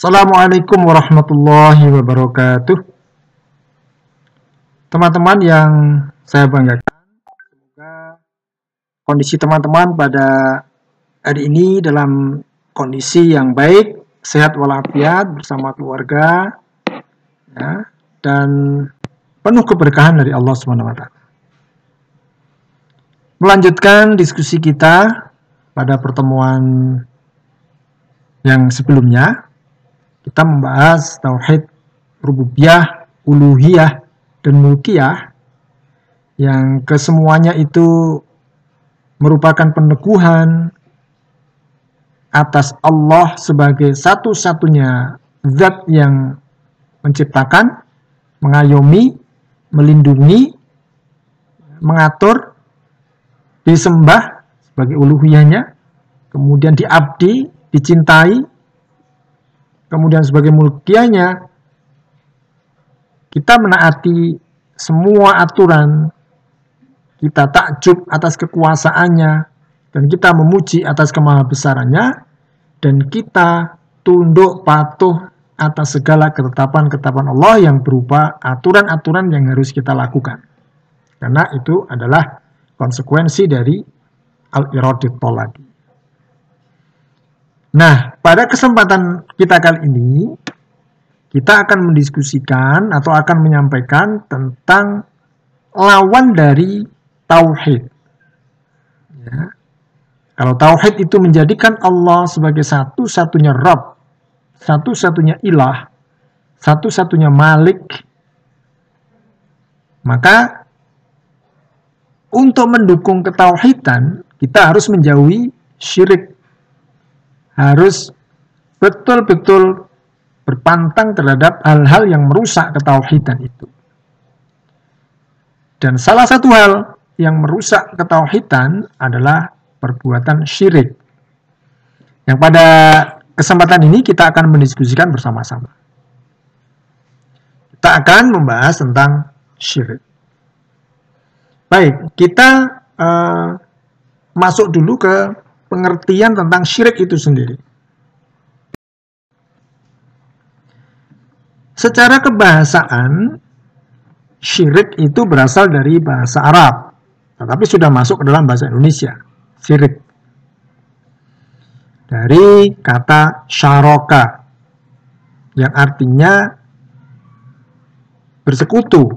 Assalamualaikum warahmatullahi wabarakatuh. Teman-teman yang saya banggakan, semoga kondisi teman-teman pada hari ini dalam kondisi yang baik, sehat walafiat bersama keluarga, ya, dan penuh keberkahan dari Allah SWT. Melanjutkan diskusi kita pada pertemuan yang sebelumnya, kita membahas tauhid rububiyah, uluhiyah, dan mulkiyah yang kesemuanya itu merupakan peneguhan atas Allah sebagai satu-satunya zat yang menciptakan, mengayomi, melindungi, mengatur, disembah sebagai uluhiyahnya, kemudian diabdi, dicintai, kemudian sebagai mulkianya kita menaati semua aturan, kita takjub atas kekuasaannya, dan kita memuji atas kemahabesarannya, dan kita tunduk patuh atas segala ketetapan-ketetapan Allah yang berupa aturan-aturan yang harus kita lakukan. Karena itu adalah konsekuensi dari al-iradit tolaki. Nah, pada kesempatan kita kali ini, kita akan mendiskusikan atau akan menyampaikan tentang lawan dari tauhid. Ya. Kalau tauhid itu menjadikan Allah sebagai satu-satunya Rabb, satu-satunya ilah, satu-satunya malik, maka untuk mendukung ketauhidan, kita harus menjauhi syirik. Harus betul-betul berpantang terhadap hal-hal yang merusak ketauhidan itu. Dan salah satu hal yang merusak ketauhidan adalah perbuatan syirik. Yang pada kesempatan ini kita akan mendiskusikan bersama-sama. Kita akan membahas tentang syirik. Baik, kita uh, masuk dulu ke pengertian tentang syirik itu sendiri. Secara kebahasaan, syirik itu berasal dari bahasa Arab, tetapi sudah masuk ke dalam bahasa Indonesia. Syirik dari kata syaroka yang artinya bersekutu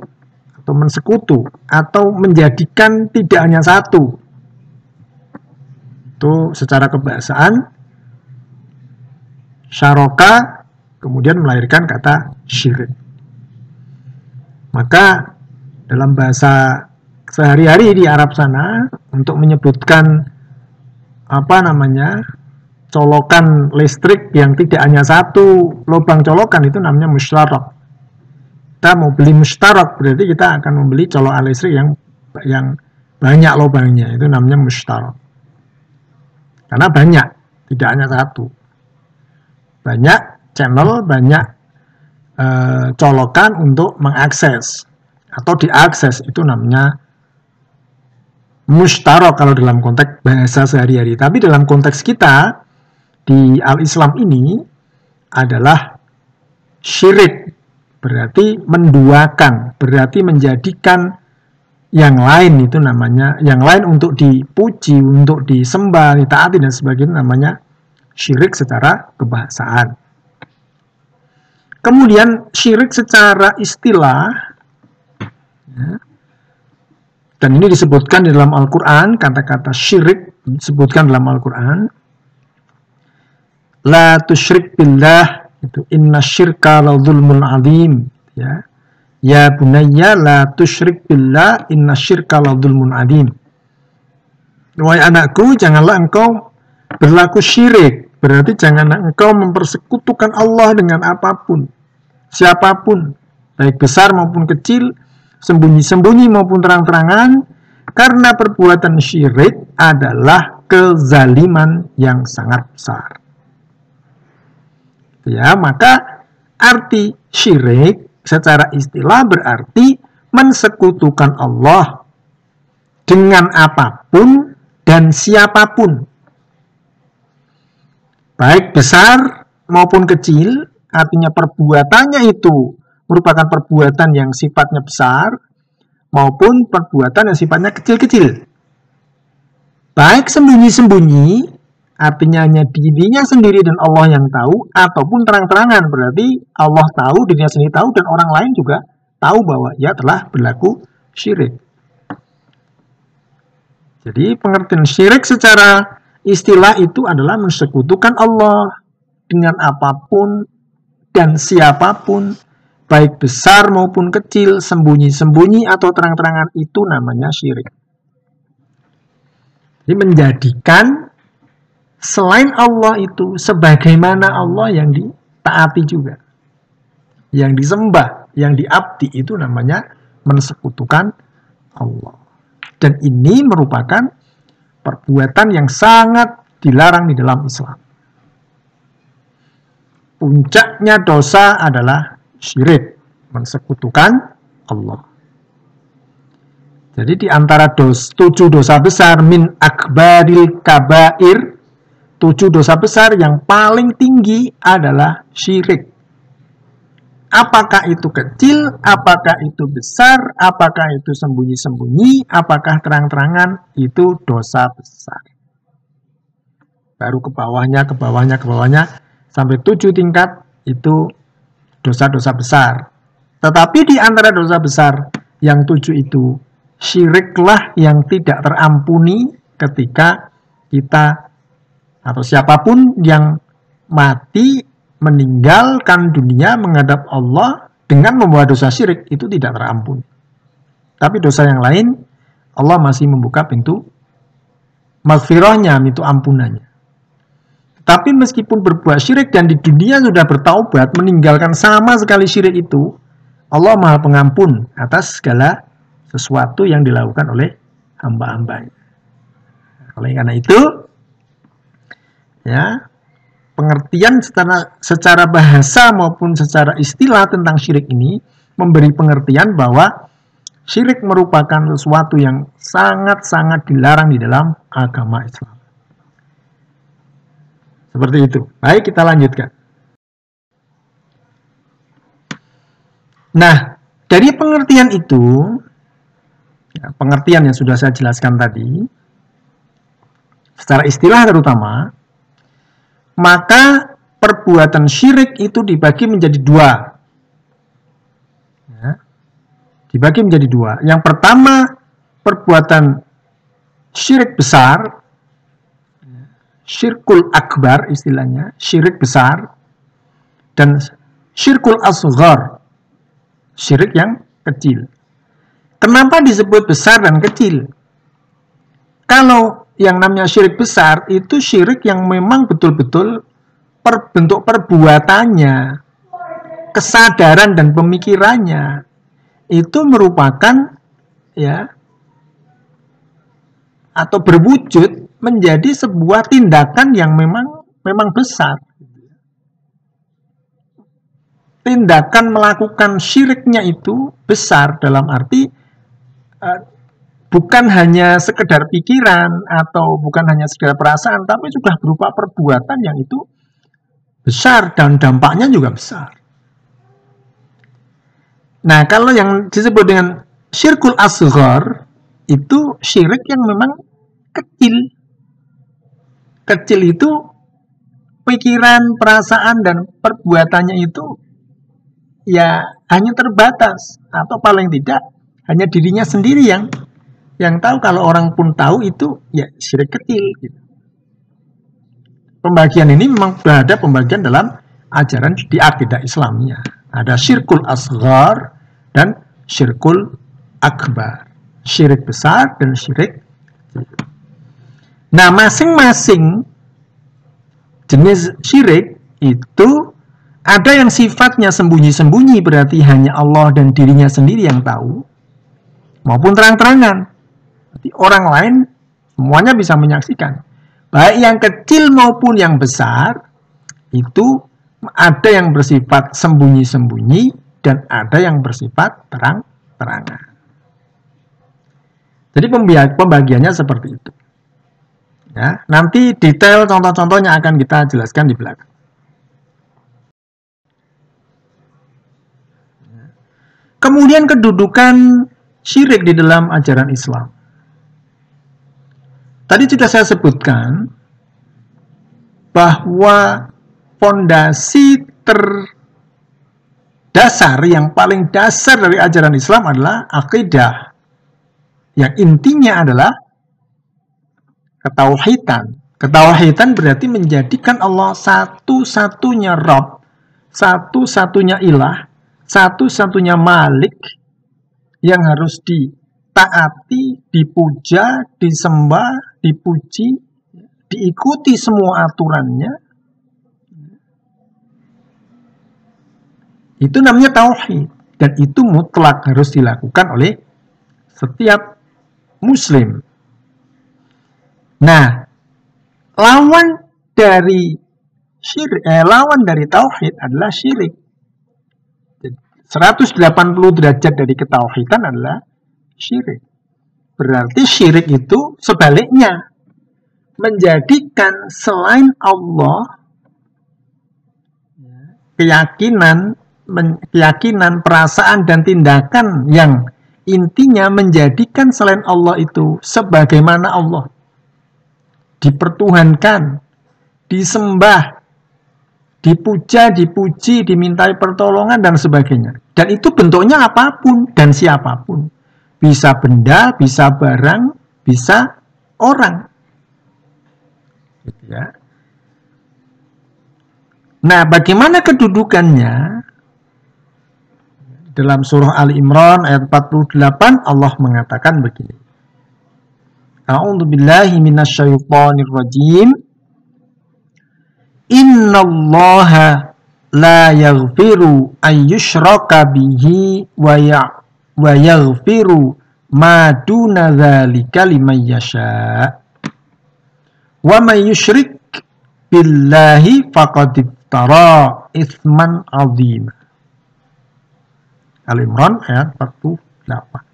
atau mensekutu atau menjadikan tidak hanya satu. Itu secara kebahasaan syaroka kemudian melahirkan kata syirik. Maka dalam bahasa sehari-hari di Arab sana untuk menyebutkan apa namanya colokan listrik yang tidak hanya satu lubang colokan itu namanya musyarak. Kita mau beli musyarak berarti kita akan membeli colokan listrik yang yang banyak lubangnya itu namanya musyarak. Karena banyak, tidak hanya satu. Banyak channel, banyak e, colokan untuk mengakses atau diakses itu namanya mustarok kalau dalam konteks bahasa sehari-hari. Tapi dalam konteks kita di al-Islam ini adalah syirik. Berarti menduakan, berarti menjadikan yang lain itu namanya, yang lain untuk dipuji, untuk disembah, ditaati dan sebagainya namanya syirik secara kebahasaan. Kemudian syirik secara istilah ya, dan ini disebutkan di dalam Al-Quran, kata-kata syirik disebutkan dalam Al-Quran. La tusyrik billah, itu inna syirka la zulmun adim. Ya. Ya bunayya la tusyrik billah, inna syirka la zulmun adim. Wahai anakku, janganlah engkau berlaku syirik Berarti jangan engkau mempersekutukan Allah dengan apa pun, siapa pun, baik besar maupun kecil, sembunyi-sembunyi maupun terang-terangan, karena perbuatan syirik adalah kezaliman yang sangat besar. Ya, maka arti syirik secara istilah berarti mensekutukan Allah dengan apa pun dan siapa pun baik besar maupun kecil, artinya perbuatannya itu merupakan perbuatan yang sifatnya besar maupun perbuatan yang sifatnya kecil-kecil. Baik sembunyi-sembunyi, artinya hanya dirinya sendiri dan Allah yang tahu, ataupun terang-terangan, berarti Allah tahu, dirinya sendiri tahu, dan orang lain juga tahu bahwa ia telah berlaku syirik. Jadi pengertian syirik secara istilah itu adalah mensekutukan Allah dengan apa pun dan siapa pun, baik besar maupun kecil, sembunyi-sembunyi atau terang-terangan itu namanya syirik. Jadi menjadikan selain Allah itu sebagaimana Allah yang ditaati juga. Yang disembah, yang diabdi itu namanya mensekutukan Allah. Dan ini merupakan perbuatan yang sangat dilarang di dalam Islam. Puncaknya dosa adalah syirik, mensekutukan Allah. Jadi di antara dos, tujuh dosa besar min akbaril kabair, tujuh dosa besar yang paling tinggi adalah syirik. Apakah itu kecil, apakah itu besar, apakah itu sembunyi-sembunyi, apakah terang-terangan, itu dosa besar. Baru ke bawahnya, ke bawahnya, ke bawahnya, sampai tujuh tingkat, itu dosa-dosa besar. Tetapi di antara dosa besar yang tujuh itu, syiriklah yang tidak terampuni ketika kita atau siapa pun yang mati meninggalkan dunia menghadap Allah dengan membawa dosa syirik itu tidak terampun. Tapi dosa yang lain Allah masih membuka pintu maghfirahnya, pintu ampunannya. Tapi meskipun berbuat syirik dan di dunia sudah bertaubat meninggalkan sama sekali syirik itu, Allah Maha Pengampun atas segala sesuatu yang dilakukan oleh hamba-hambanya. Oleh karena itu, ya pengertian secara, secara bahasa maupun secara istilah tentang syirik ini memberi pengertian bahwa syirik merupakan sesuatu yang sangat-sangat dilarang di dalam agama Islam. Seperti itu. Baik, kita lanjutkan. Nah, dari pengertian itu, ya, pengertian yang sudah saya jelaskan tadi, secara istilah terutama, maka perbuatan syirik itu dibagi menjadi dua. Ya. Dibagi menjadi dua. Yang pertama, perbuatan syirik besar, syirkul akbar istilahnya, syirik besar, dan syirkul asghar, syirik yang kecil. Kenapa disebut besar dan kecil? Kalau yang namanya syirik besar itu syirik yang memang betul-betul per, bentuk perbuatannya, kesadaran dan pemikirannya itu merupakan ya atau berwujud menjadi sebuah tindakan yang memang memang besar. Tindakan melakukan syiriknya itu besar dalam arti uh, bukan hanya sekedar pikiran atau bukan hanya sekedar perasaan, tapi sudah berupa perbuatan yang itu besar dan dampaknya juga besar. Nah, kalau yang disebut dengan syirkul asghar itu syirik yang memang kecil. Kecil itu pikiran, perasaan dan perbuatannya itu ya hanya terbatas atau paling tidak hanya dirinya sendiri yang yang tahu kalau orang pun tahu itu ya syirik kecil gitu. Pembagian ini memang berada pembagian dalam ajaran di akidah Islamnya. Ada syirkul asghar dan syirkul akbar. Syirik besar dan syirik Nah, masing-masing jenis syirik itu ada yang sifatnya sembunyi-sembunyi berarti hanya Allah dan dirinya sendiri yang tahu maupun terang-terangan Berarti orang lain semuanya bisa menyaksikan. Baik yang kecil maupun yang besar, itu ada yang bersifat sembunyi-sembunyi dan ada yang bersifat terang-terangan. Jadi pembagiannya seperti itu. Ya, nanti detail contoh-contohnya akan kita jelaskan di belakang. Kemudian kedudukan syirik di dalam ajaran Islam. Tadi sudah saya sebutkan bahwa fondasi terdasar yang paling dasar dari ajaran Islam adalah akidah. Yang intinya adalah ketauhidan. Ketauhidan berarti menjadikan Allah satu-satunya Rob, satu-satunya ilah, satu-satunya malik yang harus ditaati, dipuja, disembah, dipuji, diikuti semua aturannya. Itu namanya tauhid dan itu mutlak harus dilakukan oleh setiap muslim. Nah, lawan dari syirik, eh, lawan dari tauhid adalah syirik. 180 derajat dari ketauhidan adalah syirik. Berarti syirik itu sebaliknya menjadikan selain Allah keyakinan keyakinan, perasaan dan tindakan yang intinya menjadikan selain Allah itu sebagaimana Allah dipertuhankan, disembah, dipuja, dipuji, dimintai pertolongan dan sebagainya. Dan itu bentuknya apa pun dan siapa pun. Bisa benda, bisa barang, bisa orang. Gitu ya. Nah, bagaimana kedudukannya? Dalam surah Ali Imran ayat 48 Allah mengatakan begini. A'udzu billahi minasyaitonir rajim. Innallaha la yaghfiru an yushraka bihi wa ya wa yaghfiru ma duna dzalika liman yasha. Wa may yusyrik billahi faqad iftara itsman 'azima. Al-Imran ayat 48.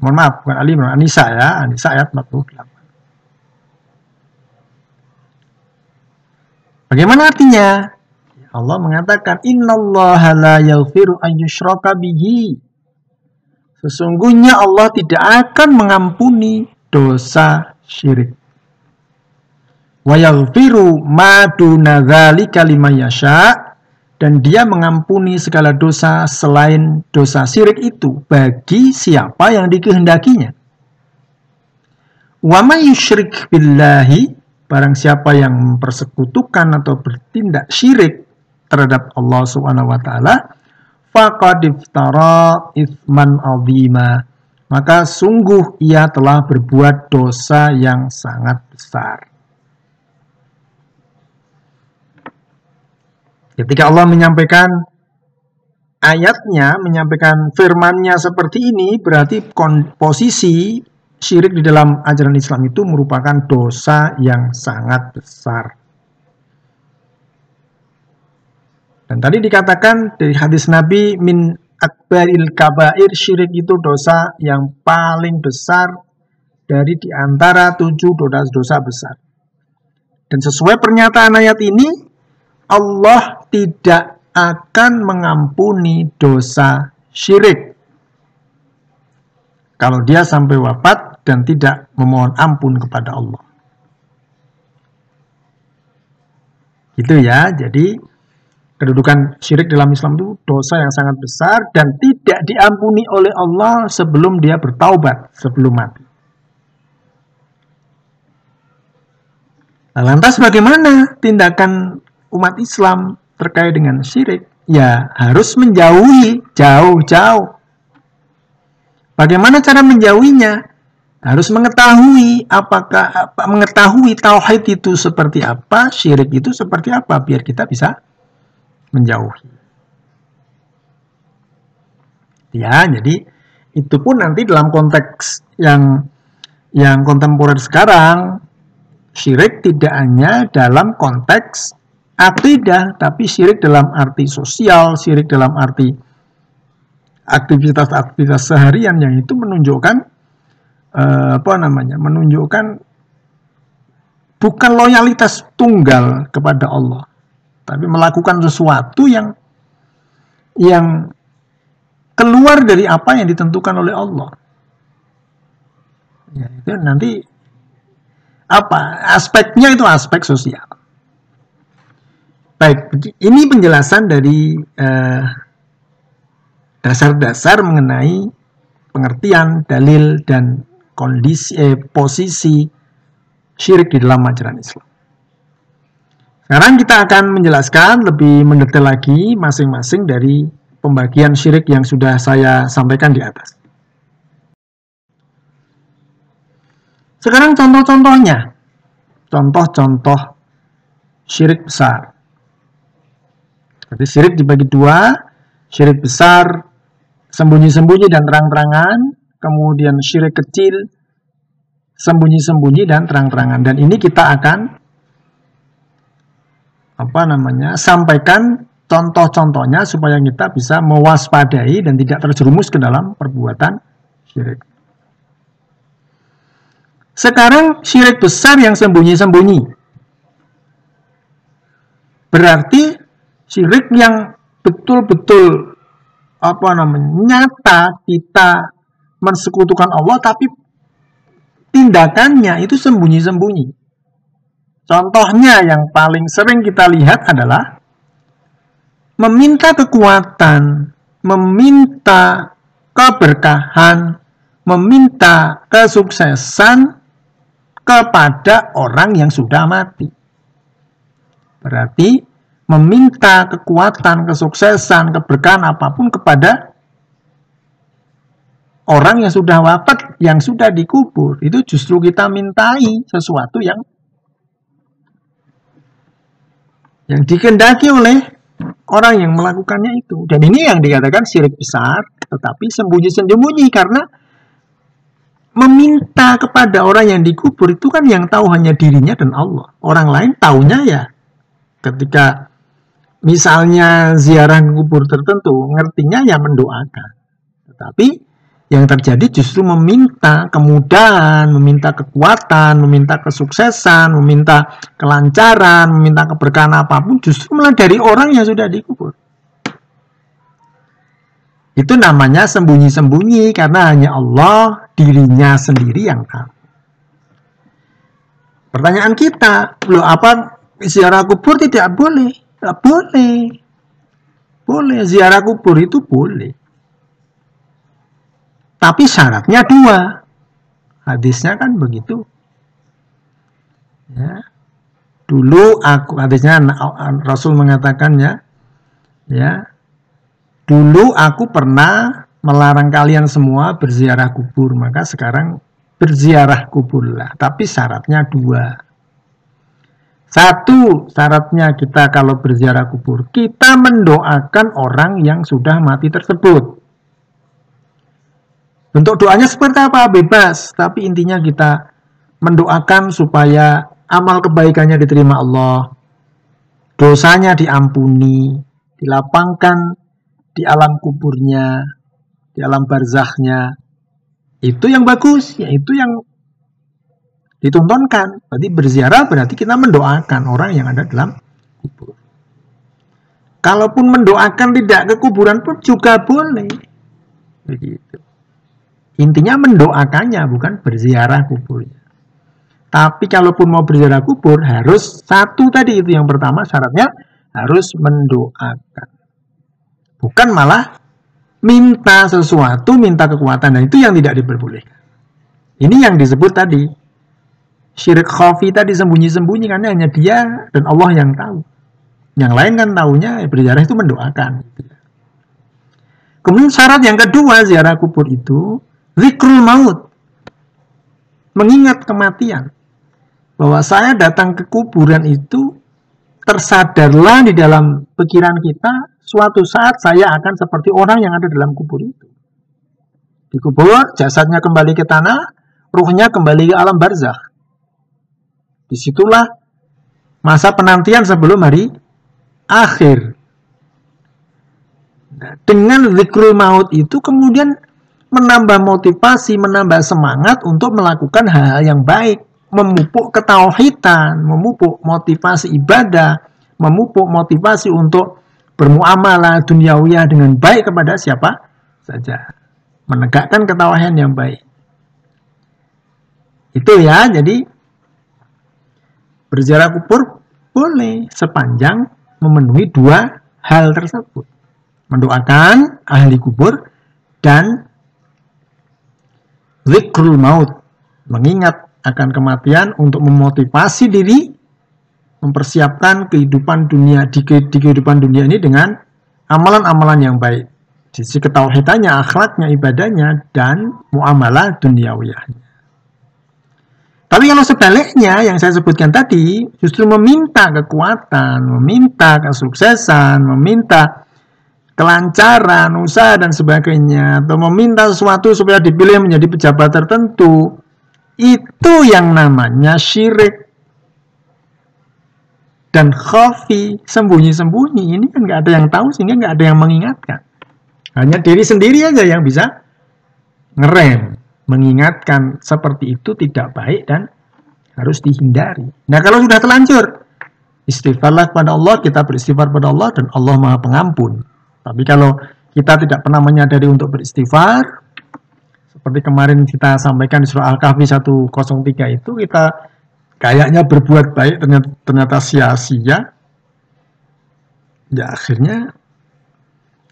mohon maaf bukan Ali Imran Anisa ya Anisa ayat 48 bagaimana artinya Allah mengatakan innallaha la yaghfiru an yushraka bihi. Sesungguhnya Allah tidak akan mengampuni dosa syirik. Wa yaghfiru ma duna dzalika liman yasha' dan dia mengampuni segala dosa selain dosa syirik itu bagi siapa yang dikehendakinya. Wa may yusyrik billahi barang siapa yang mempersekutukan atau bertindak syirik terhadap Allah Subhanahu wa taala faqad iftara itsman azima maka sungguh ia telah berbuat dosa yang sangat besar. Ketika Allah menyampaikan ayatnya, menyampaikan firmannya seperti ini, berarti posisi syirik di dalam ajaran Islam itu merupakan dosa yang sangat besar. Dan tadi dikatakan dari hadis Nabi min akbaril kabair syirik itu dosa yang paling besar dari di antara tujuh dosa-dosa besar. Dan sesuai pernyataan ayat ini, Allah tidak akan mengampuni dosa syirik. Kalau dia sampai wafat dan tidak memohon ampun kepada Allah. Gitu ya, jadi kedudukan syirik dalam Islam itu dosa yang sangat besar dan tidak diampuni oleh Allah sebelum dia bertaubat, sebelum mati. Nah, lantas bagaimana tindakan umat Islam terkait dengan syirik, ya harus menjauhi jauh-jauh. Bagaimana cara menjauhinya? Harus mengetahui apakah apa, mengetahui tauhid itu seperti apa, syirik itu seperti apa biar kita bisa menjauhi. Ya, jadi itu pun nanti dalam konteks yang yang kontemporer sekarang syirik tidak hanya dalam konteks akidah, tapi syirik dalam arti sosial, syirik dalam arti aktivitas-aktivitas seharian yang itu menunjukkan eh, apa namanya? menunjukkan bukan loyalitas tunggal kepada Allah, tapi melakukan sesuatu yang yang keluar dari apa yang ditentukan oleh Allah. Ya, itu nanti apa aspeknya itu aspek sosial. Baik, ini penjelasan dari eh, dasar-dasar mengenai pengertian dalil dan kondisi eh, posisi syirik di dalam ajaran Islam. Sekarang kita akan menjelaskan lebih mendetail lagi masing-masing dari pembagian syirik yang sudah saya sampaikan di atas. Sekarang contoh-contohnya. Contoh-contoh syirik besar. Jadi syirik dibagi dua, syirik besar sembunyi-sembunyi dan terang-terangan, kemudian syirik kecil sembunyi-sembunyi dan terang-terangan. Dan ini kita akan apa namanya? sampaikan contoh-contohnya supaya kita bisa mewaspadai dan tidak terjerumus ke dalam perbuatan syirik. Sekarang syirik besar yang sembunyi-sembunyi. Berarti syirik yang betul-betul apa namanya nyata kita mensekutukan Allah tapi tindakannya itu sembunyi-sembunyi. Contohnya yang paling sering kita lihat adalah meminta kekuatan, meminta keberkahan, meminta kesuksesan kepada orang yang sudah mati. Berarti meminta kekuatan, kesuksesan, keberkahan apa pun kepada orang yang sudah wafat, yang sudah dikubur. Itu justru kita mintai sesuatu yang yang dikendaki oleh orang yang melakukannya itu. Dan ini yang dikatakan syirik besar, tetapi sembunyi-sembunyi karena meminta kepada orang yang dikubur itu kan yang tahu hanya dirinya dan Allah. Orang lain taunya ya ketika misalnya ziarah kubur tertentu, ngertinya ya mendoakan. Tetapi yang terjadi justru meminta kemudahan, meminta kekuatan, meminta kesuksesan, meminta kelancaran, meminta keberkahan apa pun justru malah dari orang yang sudah dikubur. Itu namanya sembunyi-sembunyi karena hanya Allah dirinya sendiri yang tahu. Pertanyaan kita, loh apa ziarah kubur tidak boleh? Tidak boleh. Boleh, ziarah kubur itu boleh. Tapi syaratnya dua. Hadisnya kan begitu. Ya. Dulu aku hadisnya Rasul mengatakannya ya. Dulu aku pernah melarang kalian semua berziarah kubur, maka sekarang berziarah kuburlah. Tapi syaratnya dua. Satu, syaratnya kita kalau berziarah kubur, kita mendoakan orang yang sudah mati tersebut. Bentuk doanya seperti apa? Bebas. Tapi intinya kita mendoakan supaya amal kebaikannya diterima Allah. Dosanya diampuni, dilapangkan di alam kuburnya, di alam barzahnya. Itu yang bagus, yaitu yang ditontonkan. Berarti berziarah berarti kita mendoakan orang yang ada dalam kubur. Kalaupun mendoakan tidak ke kuburan pun juga boleh. Begitu. Intinya mendoakannya, bukan berziarah kuburnya. Tapi kalaupun mau berziarah kubur, harus satu tadi itu yang pertama syaratnya harus mendoakan. Bukan malah minta sesuatu, minta kekuatan. Dan itu yang tidak diperbolehkan. Ini yang disebut tadi. Syirik khafi tadi sembunyi-sembunyi karena hanya dia dan Allah yang tahu. Yang lain kan tahunya berziarah itu mendoakan. Kemudian syarat yang kedua ziarah kubur itu zikrul maut. Mengingat kematian. Bahwa saya datang ke kuburan itu tersadarlah di dalam pikiran kita suatu saat saya akan seperti orang yang ada dalam kubur itu. Dikubur, jasadnya kembali ke tanah, ruhnya kembali ke alam barzah. Di situlah masa penantian sebelum hari akhir. Nah, dengan zikrul maut itu kemudian menambah motivasi, menambah semangat untuk melakukan hal-hal yang baik, memupuk ketauhidan, memupuk motivasi ibadah, memupuk motivasi untuk bermuamalah duniawiyah dengan baik kepada siapa saja. Menegakkan ketawahan yang baik. Itu ya, jadi berziarah kubur boleh sepanjang memenuhi dua hal tersebut. Mendoakan ahli kubur dan zikrul maut, mengingat akan kematian untuk memotivasi diri mempersiapkan kehidupan dunia di, di kehidupan dunia ini dengan amalan-amalan yang baik. Sisi ketauhidannya, akhlaknya, ibadahnya, dan muamalah duniawiyahnya. Tapi kalau sebaliknya yang saya sebutkan tadi justru meminta kekuatan, meminta kesuksesan, meminta kelancaran, usaha dan sebagainya. Atau meminta sesuatu supaya dipilih menjadi pejabat tertentu. Itu yang namanya syirik. Dan khafi sembunyi-sembunyi. Ini kan nggak ada yang tahu sehingga nggak ada yang mengingatkan. Hanya diri sendiri aja yang bisa ngerem mengingatkan seperti itu tidak baik dan harus dihindari. Nah kalau sudah terlanjur, istighfarlah kepada Allah, kita beristighfar kepada Allah dan Allah maha pengampun. Tapi kalau kita tidak pernah menyadari untuk beristighfar, seperti kemarin kita sampaikan di surah Al-Kahfi 103 itu, kita kayaknya berbuat baik ternyata, ternyata sia-sia, ya akhirnya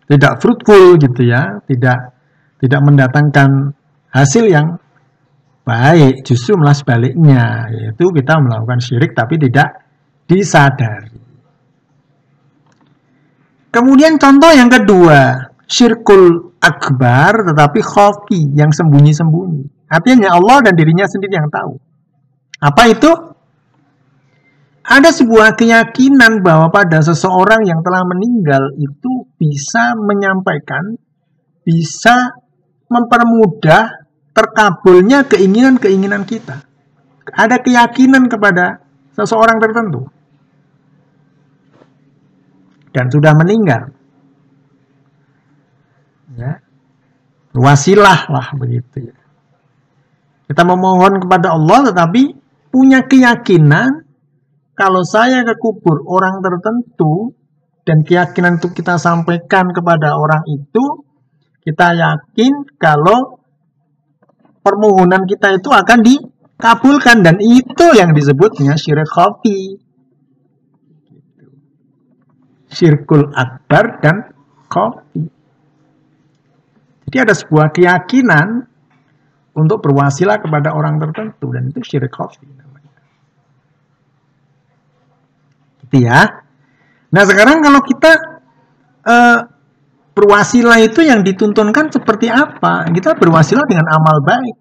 tidak fruitful gitu ya, tidak tidak mendatangkan hasil yang baik justru malah sebaliknya yaitu kita melakukan syirik tapi tidak disadari kemudian contoh yang kedua syirkul akbar tetapi khofi yang sembunyi-sembunyi artinya Allah dan dirinya sendiri yang tahu apa itu ada sebuah keyakinan bahwa pada seseorang yang telah meninggal itu bisa menyampaikan bisa mempermudah terkabulnya keinginan-keinginan kita. Ada keyakinan kepada seseorang tertentu. Dan sudah meninggal. Ya. Wasilah lah begitu ya. Kita memohon kepada Allah tetapi punya keyakinan kalau saya ke kubur orang tertentu dan keyakinan itu kita sampaikan kepada orang itu kita yakin kalau permohonan kita itu akan dikabulkan dan itu yang disebutnya syirik khafi. Syirkul akbar dan khafi. Jadi ada sebuah keyakinan untuk berwasilah kepada orang tertentu dan itu syirik namanya. Gitu ya. Nah sekarang kalau kita uh, berwasilah itu yang dituntunkan seperti apa? Kita berwasilah dengan amal baik.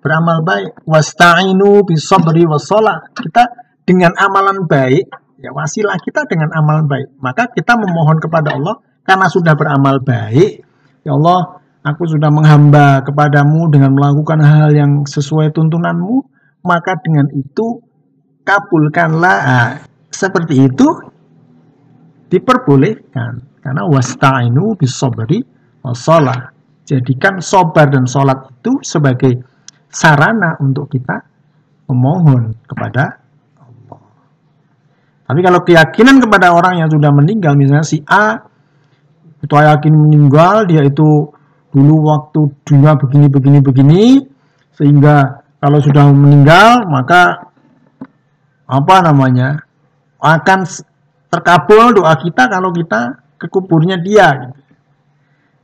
Beramal baik. Wasta'inu bisabri wassalah. Kita dengan amalan baik, ya wasilah kita dengan amal baik. Maka kita memohon kepada Allah karena sudah beramal baik. Ya Allah, aku sudah menghamba kepadamu dengan melakukan hal yang sesuai tuntunanmu. Maka dengan itu kabulkanlah. Nah, seperti itu diperbolehkan karena wasta'inu bisabri wasalah. Jadikan sobar dan sholat itu sebagai sarana untuk kita memohon kepada. Tapi kalau keyakinan kepada orang yang sudah meninggal, misalnya si A, itu yakin meninggal, dia itu dulu waktu dunia begini, begini, begini, sehingga kalau sudah meninggal, maka apa namanya, akan terkabul doa kita kalau kita ke kuburnya dia.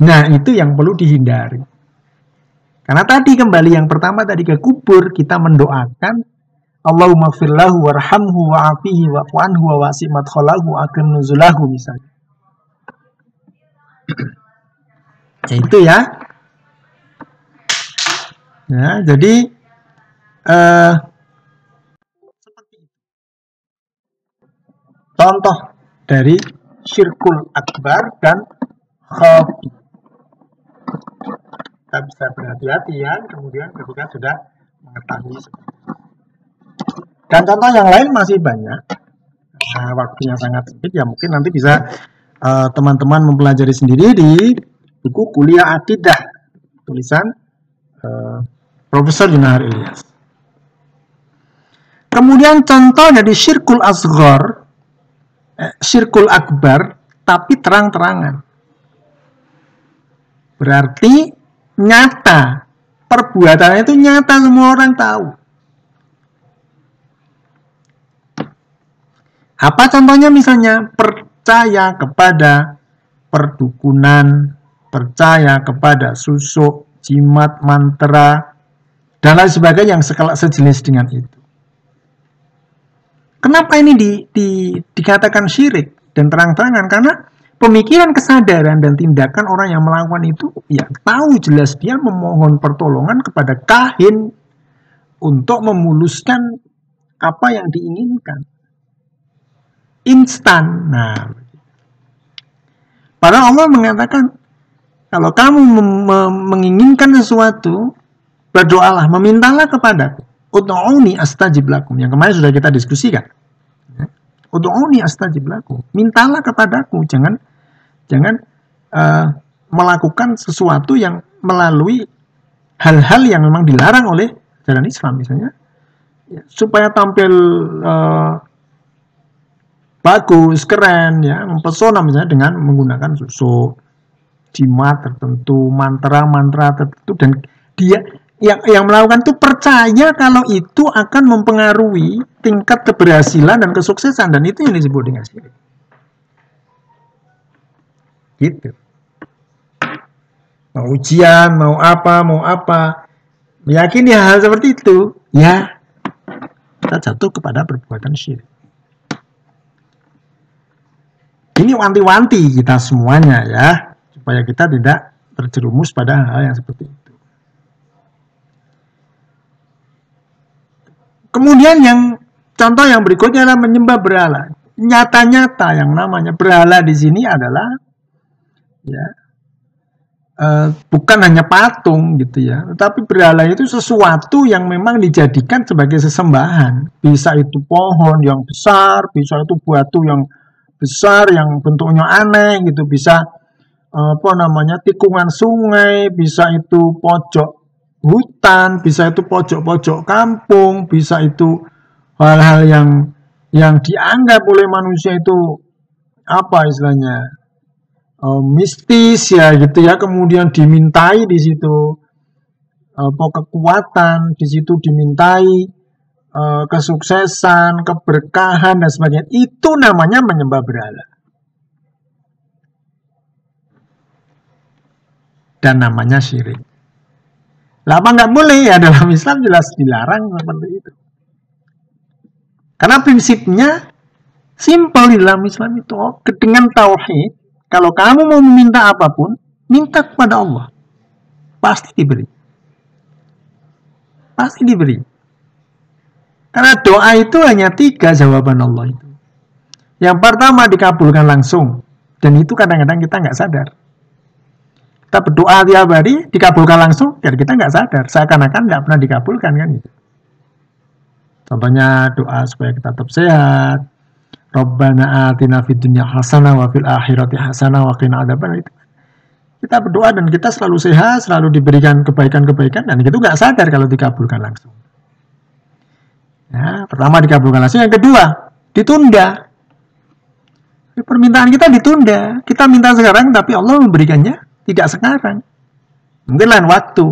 Nah, itu yang perlu dihindari. Karena tadi kembali yang pertama tadi ke kubur kita mendoakan Allahumma firlahu warhamhu wa'afihi wa'fu'anhu wa wasi madkhalahu akrim nuzulahu misalnya. ya itu ya. Ya, jadi eh, contoh dari syirkul akbar dan khafi. Kita bisa berhati-hati ya, kemudian ketika sudah mengetahui Dan contoh yang lain masih banyak. Nah, waktunya sangat sempit ya mungkin nanti bisa eh, teman-teman uh, mempelajari sendiri di buku kuliah akidah tulisan uh, Profesor Junahar Ilyas. Kemudian contoh dari syirkul asghar eh, syirkul akbar tapi terang-terangan. Berarti nyata. Perbuatannya itu nyata semua orang tahu. Apa contohnya misalnya percaya kepada perdukunan, percaya kepada susuk, jimat, mantra, dan lain sebagainya yang sejenis dengan itu. Kenapa ini di, di, dikatakan syirik dan terang-terangan? Karena pemikiran, kesadaran, dan tindakan orang yang melakukan itu, ya tahu jelas dia memohon pertolongan kepada kahin untuk memuluskan apa yang diinginkan. Instan. Nah, padahal Allah mengatakan, kalau kamu menginginkan sesuatu, berdoalah, memintalah kepadaku. Udu'uni astajib lakum. Yang kemarin sudah kita diskusikan. Ya. Udu'uni astajib lakum. Mintalah kepadaku. Jangan jangan uh, melakukan sesuatu yang melalui hal-hal yang memang dilarang oleh jalan Islam misalnya. Ya, supaya tampil uh, bagus, keren, ya, mempesona misalnya dengan menggunakan susu, jimat tertentu, mantra-mantra tertentu dan dia yang yang melakukan itu percaya kalau itu akan mempengaruhi tingkat keberhasilan dan kesuksesan dan itu yang disebut dengan syirik. Gitu. Mau ujian, mau apa, mau apa, meyakini hal, hal seperti itu, ya kita jatuh kepada perbuatan syirik. Ini wanti-wanti kita semuanya ya, supaya kita tidak terjerumus pada hal yang seperti itu. Kemudian yang contoh yang berikutnya adalah menyembah berhala. Nyata-nyata yang namanya berhala di sini adalah ya uh, bukan hanya patung gitu ya, tetapi berhala itu sesuatu yang memang dijadikan sebagai sesembahan. Bisa itu pohon yang besar, bisa itu batu yang besar yang bentuknya aneh gitu, bisa apa namanya tikungan sungai, bisa itu pojok hutan, bisa itu pojok-pojok kampung, bisa itu hal-hal yang yang dianggap oleh manusia itu apa istilahnya uh, mistis ya gitu ya, kemudian dimintai di situ apa kekuatan, di situ dimintai uh, kesuksesan, keberkahan dan sebagainya. Itu namanya menyembah berhala. Dan namanya syirik. Lah apa nggak boleh ya dalam Islam jelas dilarang seperti itu. Karena prinsipnya simpel di dalam Islam itu oh, dengan tauhid kalau kamu mau meminta apa pun minta kepada Allah pasti diberi pasti diberi karena doa itu hanya tiga jawaban Allah itu yang pertama dikabulkan langsung dan itu kadang-kadang kita nggak sadar kita berdoa tiap hari dikabulkan langsung, dan kita nggak sadar, seakan-akan nggak pernah dikabulkan kan gitu. Contohnya doa supaya kita tetap sehat. Rabbana atina fid dunya hasanah wa fil akhirati hasanah wa qina adzaban itu. Kita berdoa dan kita selalu sehat, selalu diberikan kebaikan-kebaikan dan itu nggak sadar kalau dikabulkan langsung. Ya, pertama dikabulkan langsung, yang kedua ditunda. Permintaan kita ditunda. Kita minta sekarang tapi Allah memberikannya tidak sekarang. Mungkin lain waktu.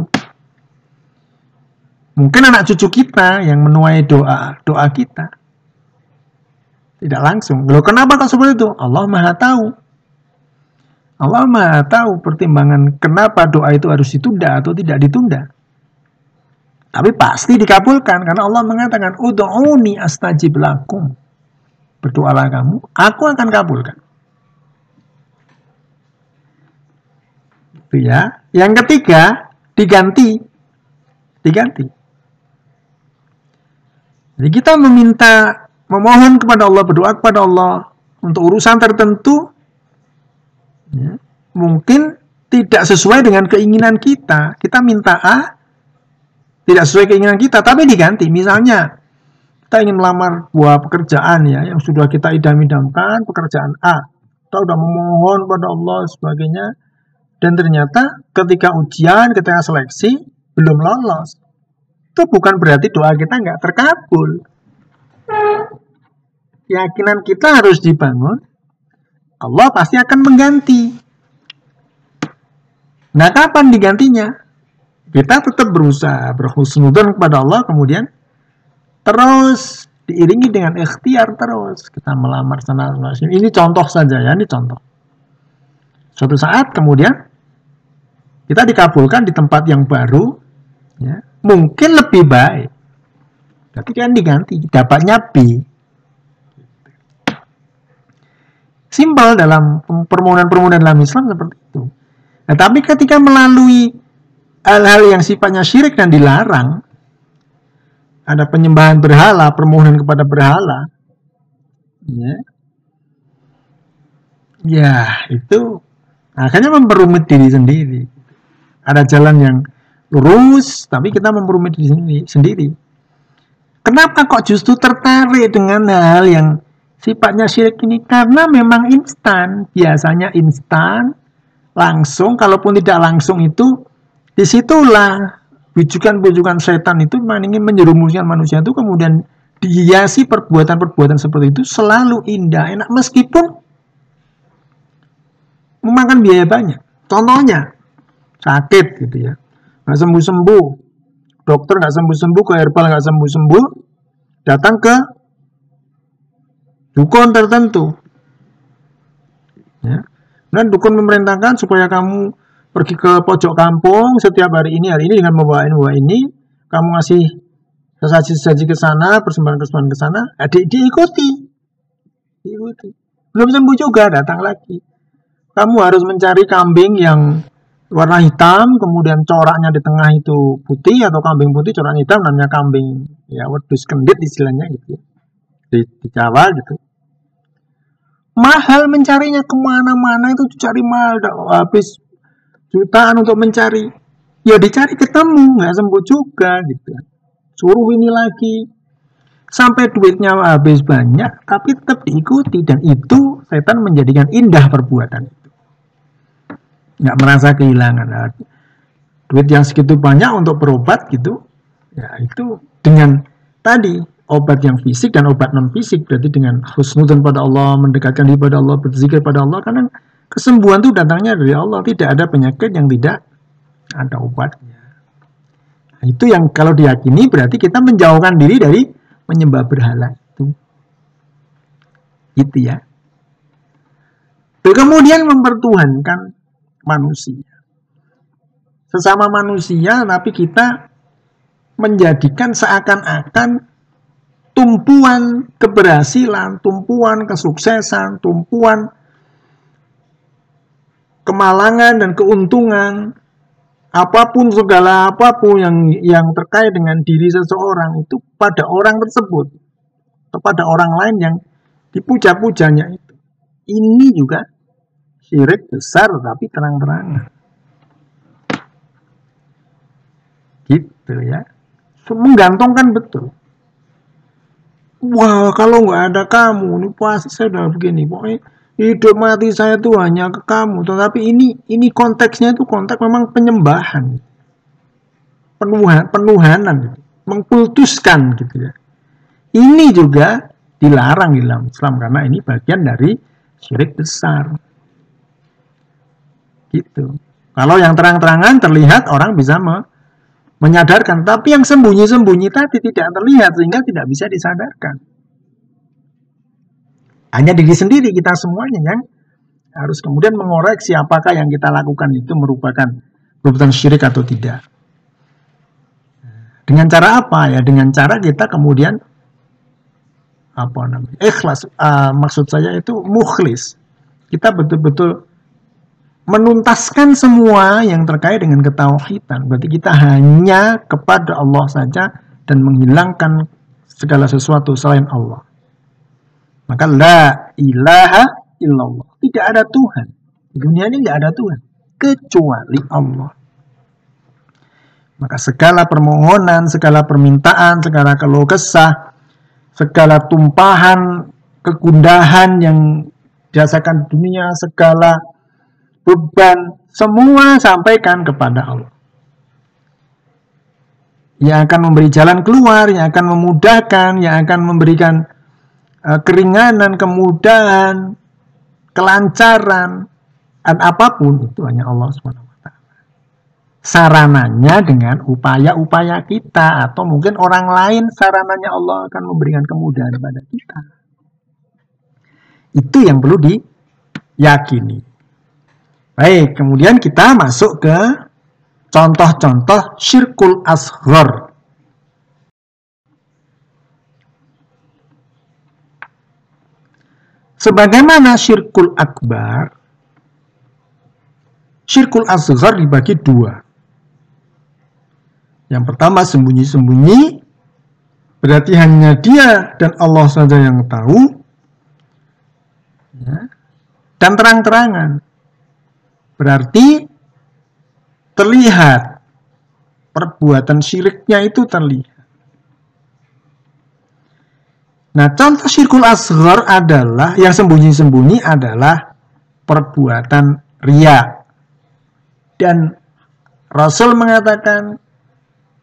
Mungkin anak cucu kita yang menuai doa doa kita. Tidak langsung. Loh kenapa kok seperti itu? Allah Maha tahu. Allah Maha tahu pertimbangan kenapa doa itu harus ditunda atau tidak ditunda. Tapi pasti dikabulkan karena Allah mengatakan ud'uni astajib lakum. Berdoalah kamu, aku akan kabulkan. Gitu ya. Yang ketiga, diganti. Diganti. Jadi kita meminta, memohon kepada Allah, berdoa kepada Allah untuk urusan tertentu, ya, mungkin tidak sesuai dengan keinginan kita. Kita minta A, tidak sesuai keinginan kita, tapi diganti. Misalnya, kita ingin melamar buah pekerjaan ya, yang sudah kita idam-idamkan, pekerjaan A. Kita sudah memohon pada Allah sebagainya, dan ternyata ketika ujian, ketika seleksi, belum lolos. Itu bukan berarti doa kita nggak terkabul. keyakinan kita harus dibangun, Allah pasti akan mengganti. Nah, kapan digantinya? Kita tetap berusaha berhusnudan kepada Allah, kemudian terus diiringi dengan ikhtiar terus. Kita melamar sana, sini. Ini contoh saja ya, ini contoh. Suatu saat kemudian kita dikabulkan di tempat yang baru, ya, mungkin lebih baik. Tapi kan diganti, dapatnya B. Simpel dalam permohonan-permohonan dalam Islam seperti itu. Nah, tapi ketika melalui hal-hal yang sifatnya syirik dan dilarang, ada penyembahan berhala, permohonan kepada berhala, ya, ya itu akhirnya memperumit diri sendiri. Ada jalan yang lurus, tapi kita memperumit diri sendiri. Kenapa kok justru tertarik dengan hal yang sifatnya syirik ini? Karena memang instan, biasanya instan, langsung, kalaupun tidak langsung itu, di situlah bujukan-bujukan setan itu ingin menjerumuskan manusia itu kemudian dihiasi perbuatan-perbuatan seperti itu selalu indah, enak meskipun memakan biaya banyak. Contohnya sakit gitu ya, nggak sembuh-sembuh, dokter nggak sembuh-sembuh, ke herbal nggak sembuh-sembuh, datang ke dukun tertentu. Ya. Dan dukun memerintahkan supaya kamu pergi ke pojok kampung setiap hari ini, hari ini dengan membawa ini, membawa ini, kamu ngasih sesaji-sesaji ke sana, persembahan-persembahan ke sana, ya, di, diikuti. Diikuti. Belum sembuh juga, datang lagi. Kamu harus mencari kambing yang warna hitam, kemudian coraknya di tengah itu putih, atau kambing putih, coraknya hitam, namanya kambing, ya wedus kendit istilahnya gitu. Di, di Jawa gitu mahal mencarinya ke mana-mana itu cari mahal habis jutaan untuk mencari. Ya dicari ketemu nggak sembuh juga gitu suruh ini lagi. Sampai duitnya habis banyak tapi tetap diikuti. Dan itu setan menjadikan indah perbuatan itu. Nggak merasa kehilangan duit yang segitu banyak untuk berobat gitu. Ya itu dengan tadi obat yang fisik dan obat non fisik berarti dengan husnudan pada Allah mendekatkan diri pada Allah berzikir pada Allah. Karena kesembuhan itu datangnya dari Allah. Tidak ada penyakit yang tidak ada obatnya nah, itu yang kalau diyakini berarti kita menjauhkan diri dari menyembah berhala itu. Gitu ya. Kemudian mempertuhankan manusia. Sesama manusia tapi kita menjadikan seakan-akan tumpuan keberhasilan, tumpuan kesuksesan, tumpuan kemalangan dan keuntungan. Apa pun segala apa pun yang yang terkait dengan diri seseorang itu pada orang tersebut. Kepada orang lain yang dipuja-pujanya itu. Ini juga syirik besar tapi terang-terangan. Gitu ya. Menggantungkan betul. Wah kalau nggak ada kamu ini pasti saya udah begini. Pokoknya hidup mati saya tuh hanya ke kamu tetapi ini ini konteksnya itu konteks memang penyembahan. Penuhan penuhanan mengkultuskan gitu ya. Ini juga dilarang di dalam Islam karena ini bagian dari syirik besar. Gitu. Kalau yang terang-terangan terlihat orang bisa me menyadarkan, tapi yang sembunyi-sembunyi tadi tidak terlihat sehingga tidak bisa disadarkan. Hanya diri sendiri kita semuanya yang harus kemudian mengoreksi apakah yang kita lakukan itu merupakan perbuatan syirik atau tidak. Dengan cara apa ya? Dengan cara kita kemudian apa namanya? Ikhlas. Uh, maksud saya itu mukhlis. Kita betul-betul menuntaskan semua yang terkait dengan ketauhidan. Berarti kita hanya kepada Allah saja dan menghilangkan segala sesuatu selain Allah. Maka la ilaha illallah. Tidak ada Tuhan. Di dunia ini tidak ada Tuhan. Kecuali Allah. Maka segala permohonan, segala permintaan, segala keluh kesah, segala tumpahan, kegundahan yang dirasakan dunia, segala beban semua sampaikan kepada Allah. Yang akan memberi jalan keluar, yang akan memudahkan, yang akan memberikan keringanan, kemudahan, kelancaran, dan apa pun itu hanya Allah SWT. Sarananya dengan upaya-upaya kita atau mungkin orang lain sarananya Allah akan memberikan kemudahan kepada kita. Itu yang perlu diyakini. Baik, kemudian kita masuk ke contoh-contoh syirkul asghar. Sebagaimana syirkul akbar, syirkul asghar dibagi dua. Yang pertama sembunyi-sembunyi, berarti hanya dia dan Allah saja yang tahu. Ya. Dan terang-terangan. Berarti terlihat perbuatan syiriknya itu terlihat. Nah, contoh syirkul asghar adalah yang sembunyi-sembunyi adalah perbuatan ria. Dan Rasul mengatakan,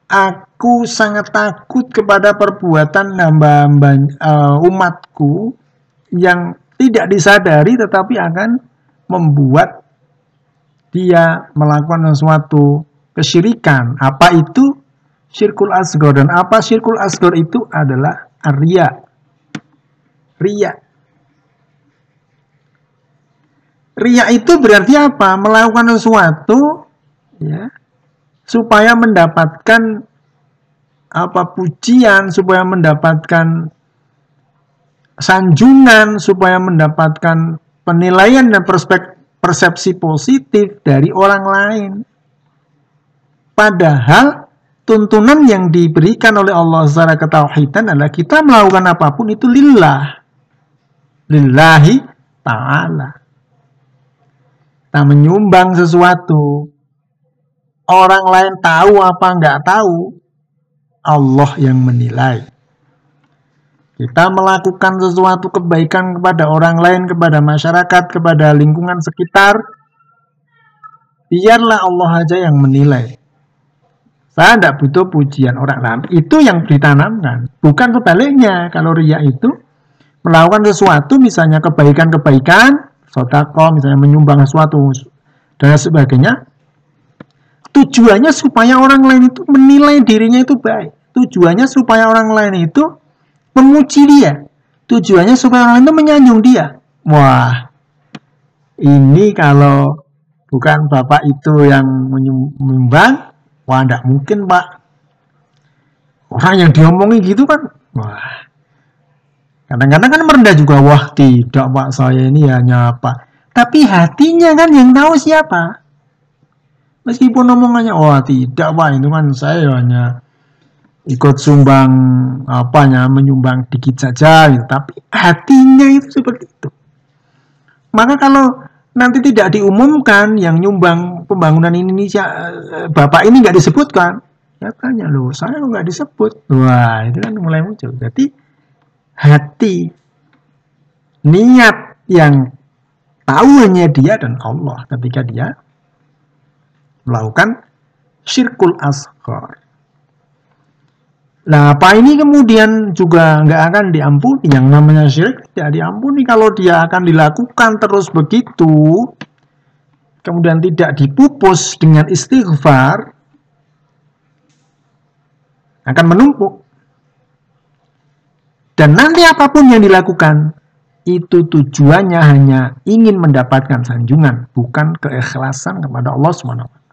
aku sangat takut kepada perbuatan hamba-hamba uh, umatku yang tidak disadari tetapi akan membuat dia melakukan sesuatu kesyirikan. Apa itu? Syirkul asgor. Dan apa syirkul asgor itu adalah ria. Ria. Ria itu berarti apa? Melakukan sesuatu ya, supaya mendapatkan apa pujian, supaya mendapatkan sanjungan, supaya mendapatkan penilaian dan perspektif persepsi positif dari orang lain. Padahal tuntunan yang diberikan oleh Allah secara ketauhidan adalah kita melakukan apa pun itu lillah. Lillahi ta'ala. Kita menyumbang sesuatu. Orang lain tahu apa nggak tahu. Allah yang menilai. Kita melakukan sesuatu kebaikan kepada orang lain, kepada masyarakat, kepada lingkungan sekitar. Biarlah Allah aja yang menilai. Saya tidak butuh pujian orang lain. Itu yang ditanamkan. Bukan sebaliknya. Kalau ria itu melakukan sesuatu, misalnya kebaikan-kebaikan, sodako, misalnya menyumbang sesuatu, dan sebagainya. Tujuannya supaya orang lain itu menilai dirinya itu baik. Tujuannya supaya orang lain itu memuji dia. Tujuannya supaya orang itu menyanjung dia. Wah, ini kalau bukan bapak itu yang menyumbang, wah tidak mungkin pak. Orang yang diomongin gitu kan, wah. Kadang-kadang kan merendah juga, wah tidak pak saya ini hanya apa. Tapi hatinya kan yang tahu siapa. Meskipun omongannya, wah tidak pak itu kan saya hanya ikut sumbang apanya menyumbang dikit saja gitu. tapi hatinya itu seperti itu maka kalau nanti tidak diumumkan yang nyumbang pembangunan Indonesia eh, bapak ini nggak disebutkan ya tanya loh saya nggak disebut wah itu kan mulai muncul jadi hati niat yang tahu hanya dia dan Allah ketika dia melakukan syirkul asghar Nah, apa ini kemudian juga nggak akan diampuni. Yang namanya syirik tidak diampuni kalau dia akan dilakukan terus begitu, kemudian tidak dipupus dengan istighfar, akan menumpuk. Dan nanti apa pun yang dilakukan, itu tujuannya hanya ingin mendapatkan sanjungan, bukan keikhlasan kepada Allah SWT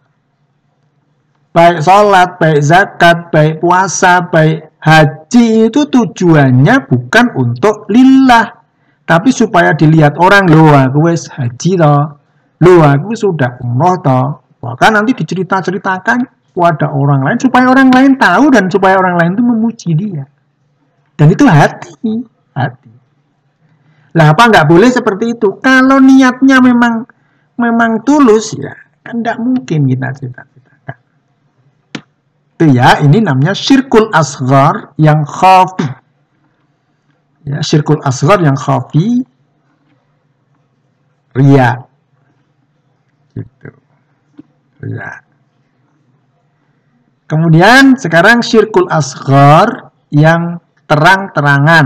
baik sholat, baik zakat, baik puasa, baik haji itu tujuannya bukan untuk lillah, tapi supaya dilihat orang loh aku wes haji toh, loh aku sudah umroh toh, bahkan nanti dicerita-ceritakan kepada orang lain supaya orang lain tahu dan supaya orang lain itu memuji dia. Dan itu hati, hati. Lah apa nggak boleh seperti itu? Kalau niatnya memang memang tulus ya, kan tidak mungkin kita cerita itu ya, ini namanya syirkul asgar yang khafi. Ya, syirkul asgar yang khafi ria. Gitu. Ria. Kemudian sekarang syirkul asgar yang terang-terangan.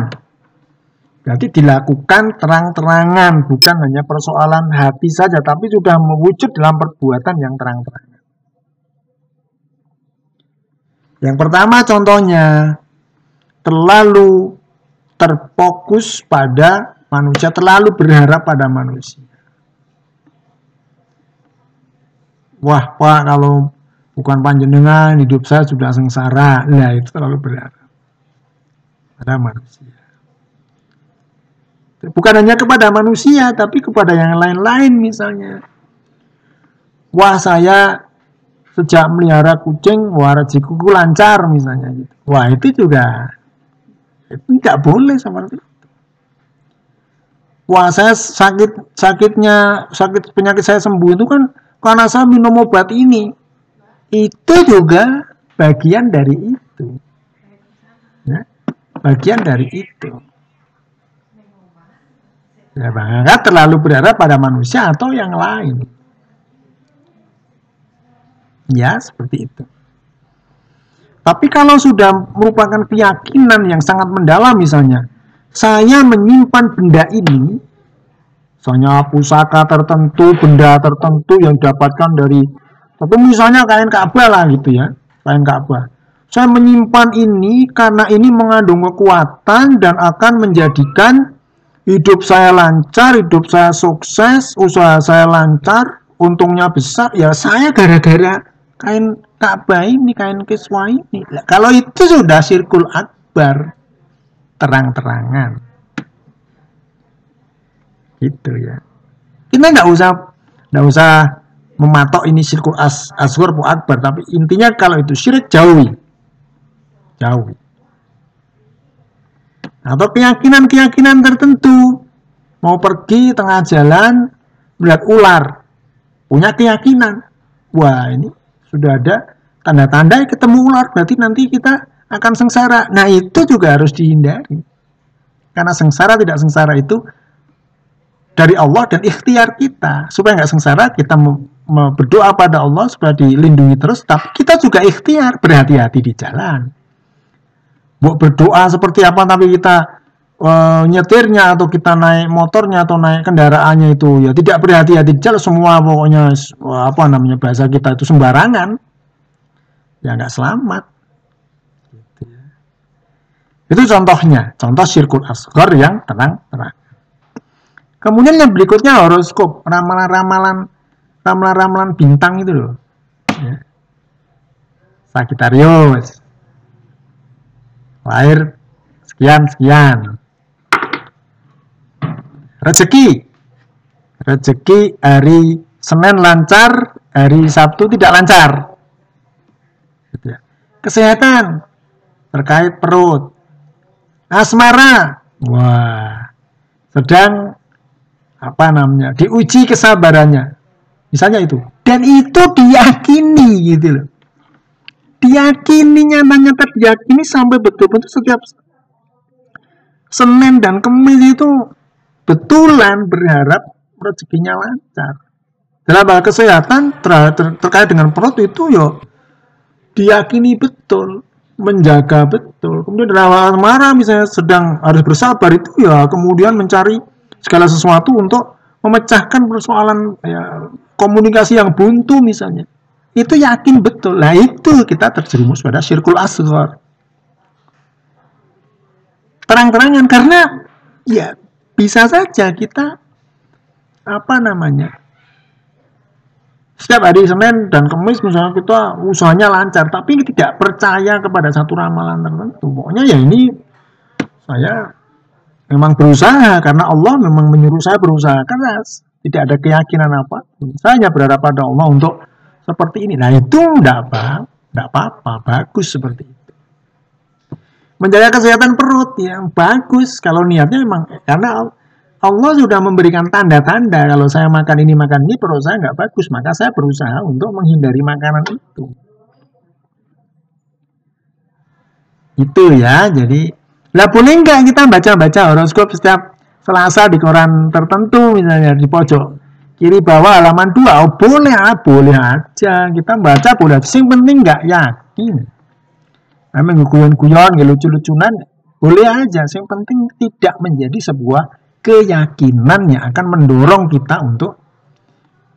Jadi dilakukan terang-terangan, bukan hanya persoalan hati saja, tapi sudah mewujud dalam perbuatan yang terang-terangan. Yang pertama contohnya, terlalu terfokus pada manusia, terlalu berharap pada manusia. Wah, Pak, kalau bukan panjenengan, hidup saya sudah sengsara. Nah, itu terlalu berharap pada manusia. Bukan hanya kepada manusia, tapi kepada yang lain-lain misalnya. Wah saya sejak melihara kucing, wah rezekiku lancar misalnya gitu. Wah itu juga itu tidak boleh seperti itu. Wah saya sakit sakitnya sakit penyakit saya sembuh itu kan karena saya minum obat ini. Itu juga bagian dari itu. Ya, bagian dari itu. Ya, maka terlalu berharap pada manusia atau yang lain. Ya, seperti itu. Tapi kalau sudah merupakan keyakinan yang sangat mendalam misalnya, saya menyimpan benda ini, misalnya pusaka tertentu, benda tertentu yang didapatkan dari, tapi misalnya kain Ka'bah lah gitu ya, kain Ka'bah. Saya menyimpan ini karena ini mengandung kekuatan dan akan menjadikan hidup saya lancar, hidup saya sukses, usaha saya lancar, untungnya besar, ya saya gara-gara kain Ka'bah ini, kain kiswa ini. Kalau itu sudah sirkul akbar, terang-terangan. Gitu ya. Kita nggak usah nggak usah mematok ini sirkul as, asghar akbar, tapi intinya kalau itu syirik jauhi. Jauhi atau keyakinan-keyakinan tertentu. Mau pergi tengah jalan melihat ular. Punya keyakinan. Wah ini sudah ada tanda-tanda ketemu ular. Berarti nanti kita akan sengsara. Nah itu juga harus dihindari. Karena sengsara tidak sengsara itu dari Allah dan ikhtiar kita. Supaya nggak sengsara kita berdoa pada Allah supaya dilindungi terus. Tapi kita juga ikhtiar berhati-hati di jalan berdoa seperti apa tapi kita uh, nyetirnya atau kita naik motornya atau naik kendaraannya itu ya tidak berhati-hati. Jalan semua pokoknya apa namanya bahasa kita itu sembarangan. Ya nggak selamat. Gitu ya. itu contohnya. Contoh sirkut asgor yang tenang-tenang kemudian yang berikutnya horoskop. Ramalan-ramalan ramalan-ramalan bintang itu loh. Ya. Sagittarius lahir. Sekian sekian. Rezeki. Rezeki hari Senin lancar hari Sabtu tidak lancar. Gitu ya. kesehatan. Terkait perut. Asmara. Wah. Sedang apa namanya diuji kesabarannya. Misalnya itu. Dan itu diyakini gitu loh diyakini nyata-nyata diyakini sampai betul-betul setiap Senin dan Kemis itu betulan berharap rezekinya lancar. Dalam hal kesehatan ter ter terkait dengan perut itu yo diyakini betul, menjaga betul. Kemudian dalam hal marah misalnya sedang harus bersabar itu ya kemudian mencari segala sesuatu untuk memecahkan persoalan ya, komunikasi yang buntu misalnya itu yakin betul. Nah itu kita terjerumus pada sirkul asghar. Terang-terangan karena ya bisa saja kita apa namanya setiap hari Senin dan Kamis misalnya kita usahanya lancar tapi tidak percaya kepada satu ramalan tertentu pokoknya ya ini saya memang berusaha karena Allah memang menyuruh saya berusaha keras tidak ada keyakinan apa saya hanya berharap pada Allah untuk seperti ini. Nah itu tidak apa, tidak apa-apa, bagus seperti itu. Menjaga kesehatan perut yang bagus kalau niatnya memang karena Allah sudah memberikan tanda-tanda kalau saya makan ini makan ini perut saya nggak bagus maka saya berusaha untuk menghindari makanan itu. Itu ya jadi lah boleh nggak kita baca-baca horoskop setiap Selasa di koran tertentu misalnya di pojok kiri bawah halaman 2 oh boleh ah, boleh aja kita baca boleh sing penting nggak yakin memang guyon-guyon lucu-lucunan boleh aja yang penting tidak menjadi sebuah keyakinan yang akan mendorong kita untuk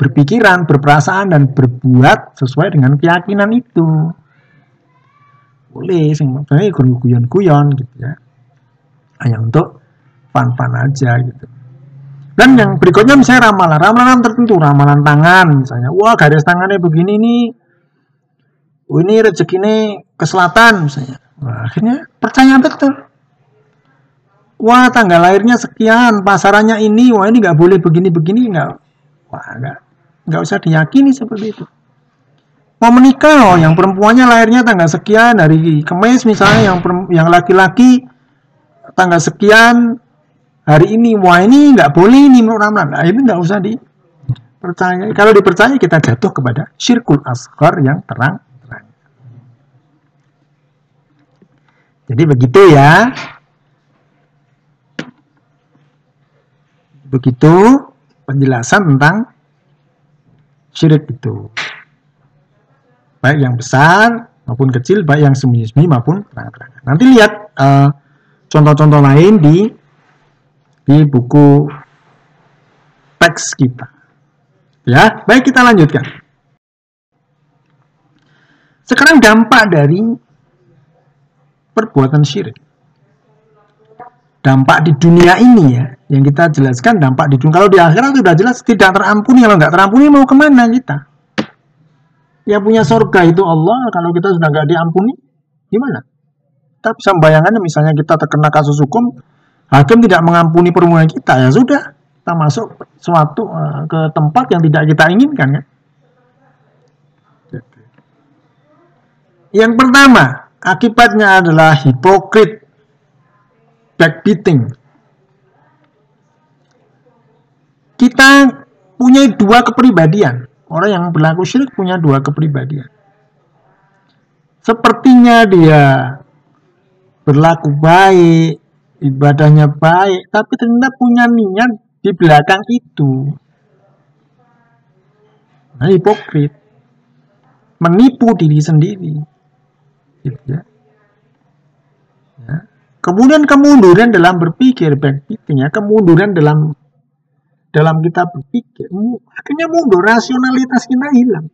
berpikiran, berperasaan dan berbuat sesuai dengan keyakinan itu. Boleh, sing makanya guyon-guyon gitu ya. Hanya untuk fun-fun aja gitu. Dan yang berikutnya misalnya ramalan, ramalan tertentu, ramalan tangan misalnya. Wah garis tangannya begini nih, oh, ini ini ke selatan misalnya. Wah, akhirnya percaya betul. Wah tanggal lahirnya sekian, pasarannya ini, wah ini nggak boleh begini-begini nggak, wah nggak. Nggak usah diyakini seperti itu. Mau menikah oh yang perempuannya lahirnya tanggal sekian hari kemis misalnya yang yang laki-laki tanggal sekian hari ini wah ini nggak boleh ini menurut Ramlan nah, itu nggak usah dipercaya kalau dipercaya kita jatuh kepada syirkul asghar yang terang terang jadi begitu ya begitu penjelasan tentang syirik itu. Baik yang besar maupun kecil, baik yang sembunyi-sembunyi maupun terang-terangan. Nanti lihat contoh eh, contoh-contoh lain di di buku teks kita. Ya, baik kita lanjutkan. Sekarang dampak dari perbuatan syirik. Dampak di dunia ini ya, yang kita jelaskan dampak di dunia. Kalau di akhirat sudah jelas tidak terampuni. Kalau nggak terampuni mau ke mana kita? Yang punya surga itu Allah. Kalau kita sudah nggak diampuni, gimana? Kita bisa membayangkan misalnya kita terkena kasus hukum, hakim tidak mengampuni permohonan kita, ya sudah. Kita masuk suatu uh, ke tempat yang tidak kita inginkan kan? Yang pertama, akibatnya adalah hipokrit, backbeating, kita punya dua kepribadian. Orang yang berlaku syirik punya dua kepribadian. Sepertinya dia berlaku baik, ibadahnya baik, tapi ternyata punya niat di belakang itu. Nah, hipokrit. Menipu diri sendiri. Gitu ya. ya. Kemudian kemunduran dalam berpikir, baik ya, kemunduran dalam dalam kita berpikir, akhirnya mundur, rasionalitas kita hilang.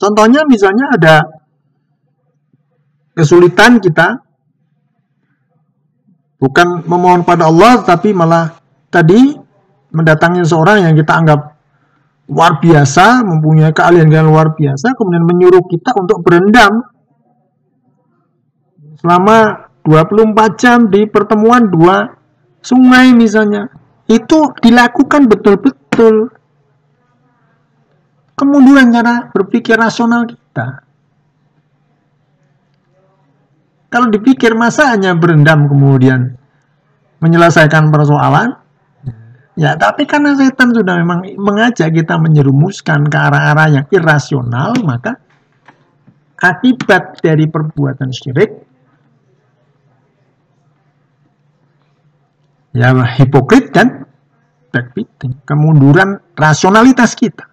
Contohnya misalnya ada kesulitan kita, bukan memohon pada Allah, tapi malah tadi mendatangi seorang yang kita anggap luar biasa, mempunyai keahlian yang luar biasa, kemudian menyuruh kita untuk berendam selama 24 jam di pertemuan dua sungai misalnya, itu dilakukan betul-betul. Kemunduran cara berpikir rasional kita. Kalau dipikir masa hanya berendam kemudian menyelesaikan persoalan, ya tapi karena setan sudah memang mengajak kita menyerumuskan ke arah-arah yang irasional, maka akibat dari perbuatan syirik ya hipokrit dan backbiting, kemunduran rasionalitas kita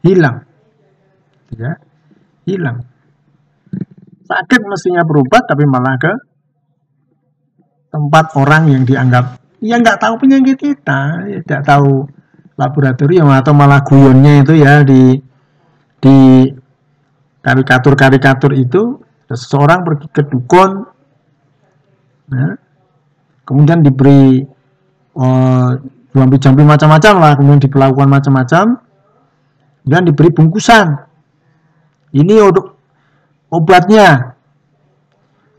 hilang, ya hilang. Sakit mestinya berobat tapi malah ke tempat orang yang dianggap ya nggak tahu penyakit kita, ya, tidak tahu laboratorium atau malah guyonnya itu ya di di karikatur-karikatur itu seseorang pergi ke dukun ya, kemudian diberi uh, jambi macam-macam lah, kemudian diperlakukan macam-macam, dan diberi bungkusan. Ini untuk obatnya.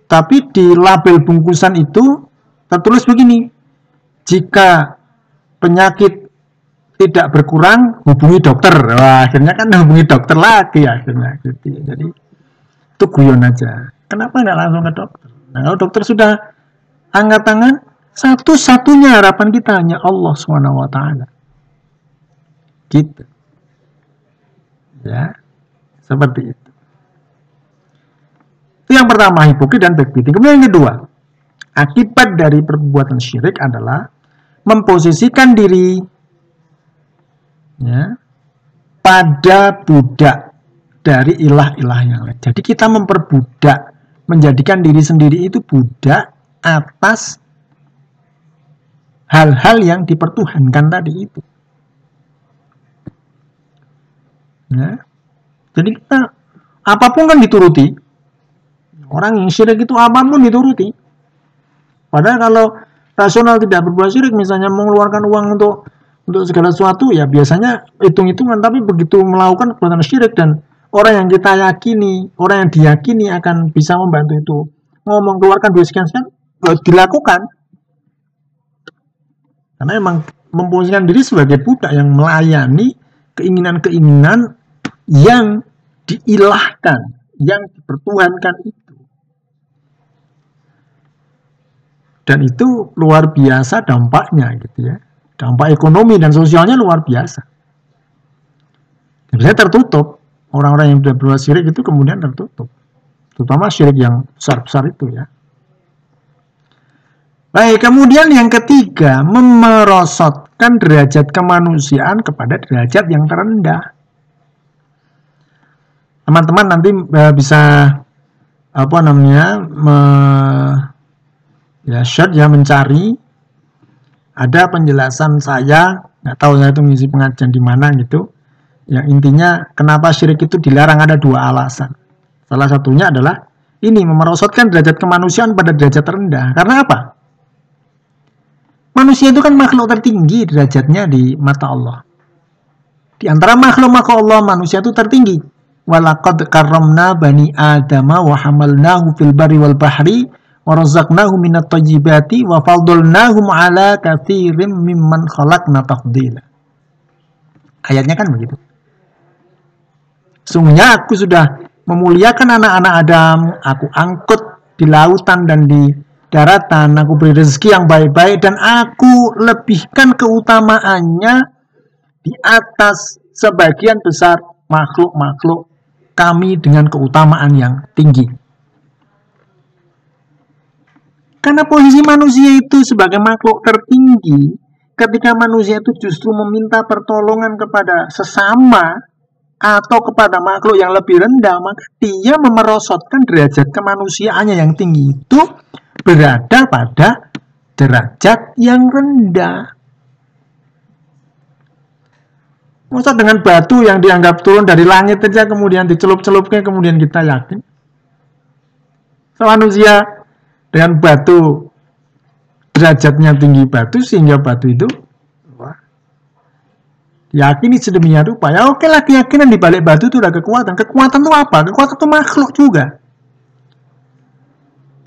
Tapi di label bungkusan itu tertulis begini, jika penyakit tidak berkurang, hubungi dokter. Wah, akhirnya kan hubungi dokter lagi akhirnya. Gitu. Jadi itu guyon aja. Kenapa nggak langsung ke dokter? Nah, kalau dokter sudah angkat tangan, satu-satunya harapan kita hanya Allah swt. Gitu. Ya, seperti itu. Itu yang pertama, hipokrit dan backbiting. Kemudian yang kedua, akibat dari perbuatan syirik adalah memposisikan diri ya, pada budak dari ilah-ilah yang lain. Jadi kita memperbudak menjadikan diri sendiri itu budak atas hal-hal yang dipertuhankan tadi itu. Ya. Jadi kita apa pun kan dituruti. Orang yang syirik itu apa pun dituruti. Padahal kalau rasional tidak berbuat syirik, misalnya mengeluarkan uang untuk untuk segala sesuatu, ya biasanya hitung-hitungan. Tapi begitu melakukan perbuatan syirik dan orang yang kita yakini, orang yang diyakini akan bisa membantu itu ngomong keluarkan duit sekian-sekian, ya dilakukan. Karena emang memposisikan diri sebagai budak yang melayani keinginan-keinginan yang diilahkan, yang dipertuhankan itu. Dan itu luar biasa dampaknya gitu ya. Dampak ekonomi dan sosialnya luar biasa. Biasanya tertutup. Orang-orang yang sudah berbuat syirik itu kemudian tertutup. Terutama syirik yang besar-besar itu ya. Baik, kemudian yang ketiga, memerosotkan derajat kemanusiaan kepada derajat yang terendah teman-teman nanti uh, bisa apa namanya me, ya short ya mencari. Ada penjelasan saya nggak tahu saya itu ngisi pengajian di mana gitu. Yang intinya kenapa syirik itu dilarang? Ada dua alasan. Salah satunya adalah ini memerosotkan derajat kemanusiaan pada derajat terendah karena apa? Manusia itu kan makhluk tertinggi derajatnya di mata Allah. Di antara makhluk-makhluk Allah manusia itu tertinggi. Walaqad karramna bani adama wa hamalnahu fil bahri wa razaqnahu minat tayyibati wa fadlnahum ala katsirin mimman khalaqna tafdila. Ayatnya kan begitu. Sungguhnya aku sudah memuliakan anak-anak Adam, aku angkut di lautan dan di daratan, aku beri rezeki yang baik-baik dan aku lebihkan keutamaannya di atas sebagian besar makhluk-makhluk kami dengan keutamaan yang tinggi. Karena posisi manusia itu sebagai makhluk tertinggi, ketika manusia itu justru meminta pertolongan kepada sesama atau kepada makhluk yang lebih rendah, maka dia memerosotkan derajat kemanusiaannya yang tinggi itu berada pada derajat yang rendah. Masa dengan batu yang dianggap turun dari langit saja kemudian dicelup-celupnya kemudian kita yakin. Manusia dengan batu derajatnya tinggi batu sehingga batu itu wah, yakini sedemikian rupa. Ya oke lah keyakinan di balik batu itu ada kekuatan. Kekuatan itu apa? Kekuatan itu makhluk juga.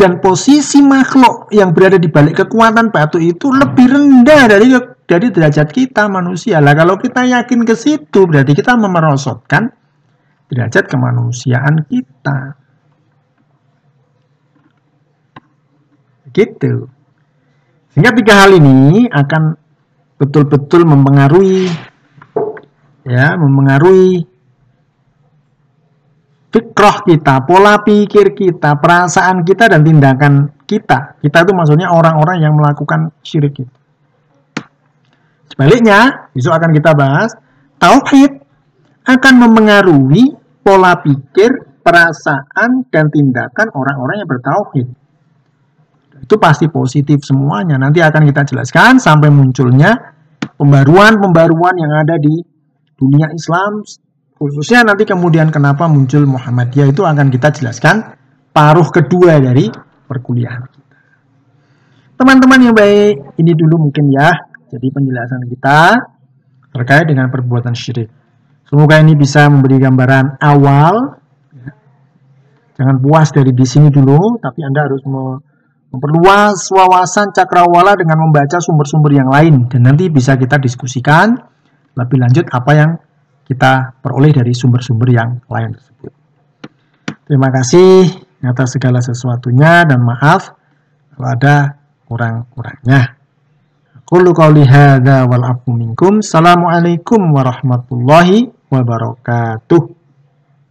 Dan posisi makhluk yang berada di balik kekuatan batu itu lebih rendah dari dari derajat kita manusia. Lah kalau kita yakin ke situ berarti kita memerosotkan derajat kemanusiaan kita. Gitu. Sehingga tiga hal ini akan betul-betul mempengaruhi ya, mempengaruhi fikroh kita, pola pikir kita, perasaan kita dan tindakan kita. Kita itu maksudnya orang-orang yang melakukan syirik itu. Sebaliknya, besok akan kita bahas, tauhid akan memengaruhi pola pikir, perasaan, dan tindakan orang-orang yang bertauhid. Itu pasti positif semuanya. Nanti akan kita jelaskan sampai munculnya pembaruan-pembaruan yang ada di dunia Islam, khususnya nanti kemudian kenapa muncul Muhammadiyah itu akan kita jelaskan paruh kedua dari perkuliahan. Teman-teman yang baik, ini dulu mungkin ya jadi penjelasan kita terkait dengan perbuatan syirik. Semoga ini bisa memberi gambaran awal. Jangan puas dari di sini dulu, tapi Anda harus memperluas wawasan cakrawala dengan membaca sumber-sumber yang lain. Dan nanti bisa kita diskusikan lebih lanjut apa yang kita peroleh dari sumber-sumber yang lain tersebut. Terima kasih atas segala sesuatunya dan maaf kalau ada kurang-kurangnya. Qulu qawli hadza wal afu minkum. Assalamualaikum warahmatullahi wabarakatuh.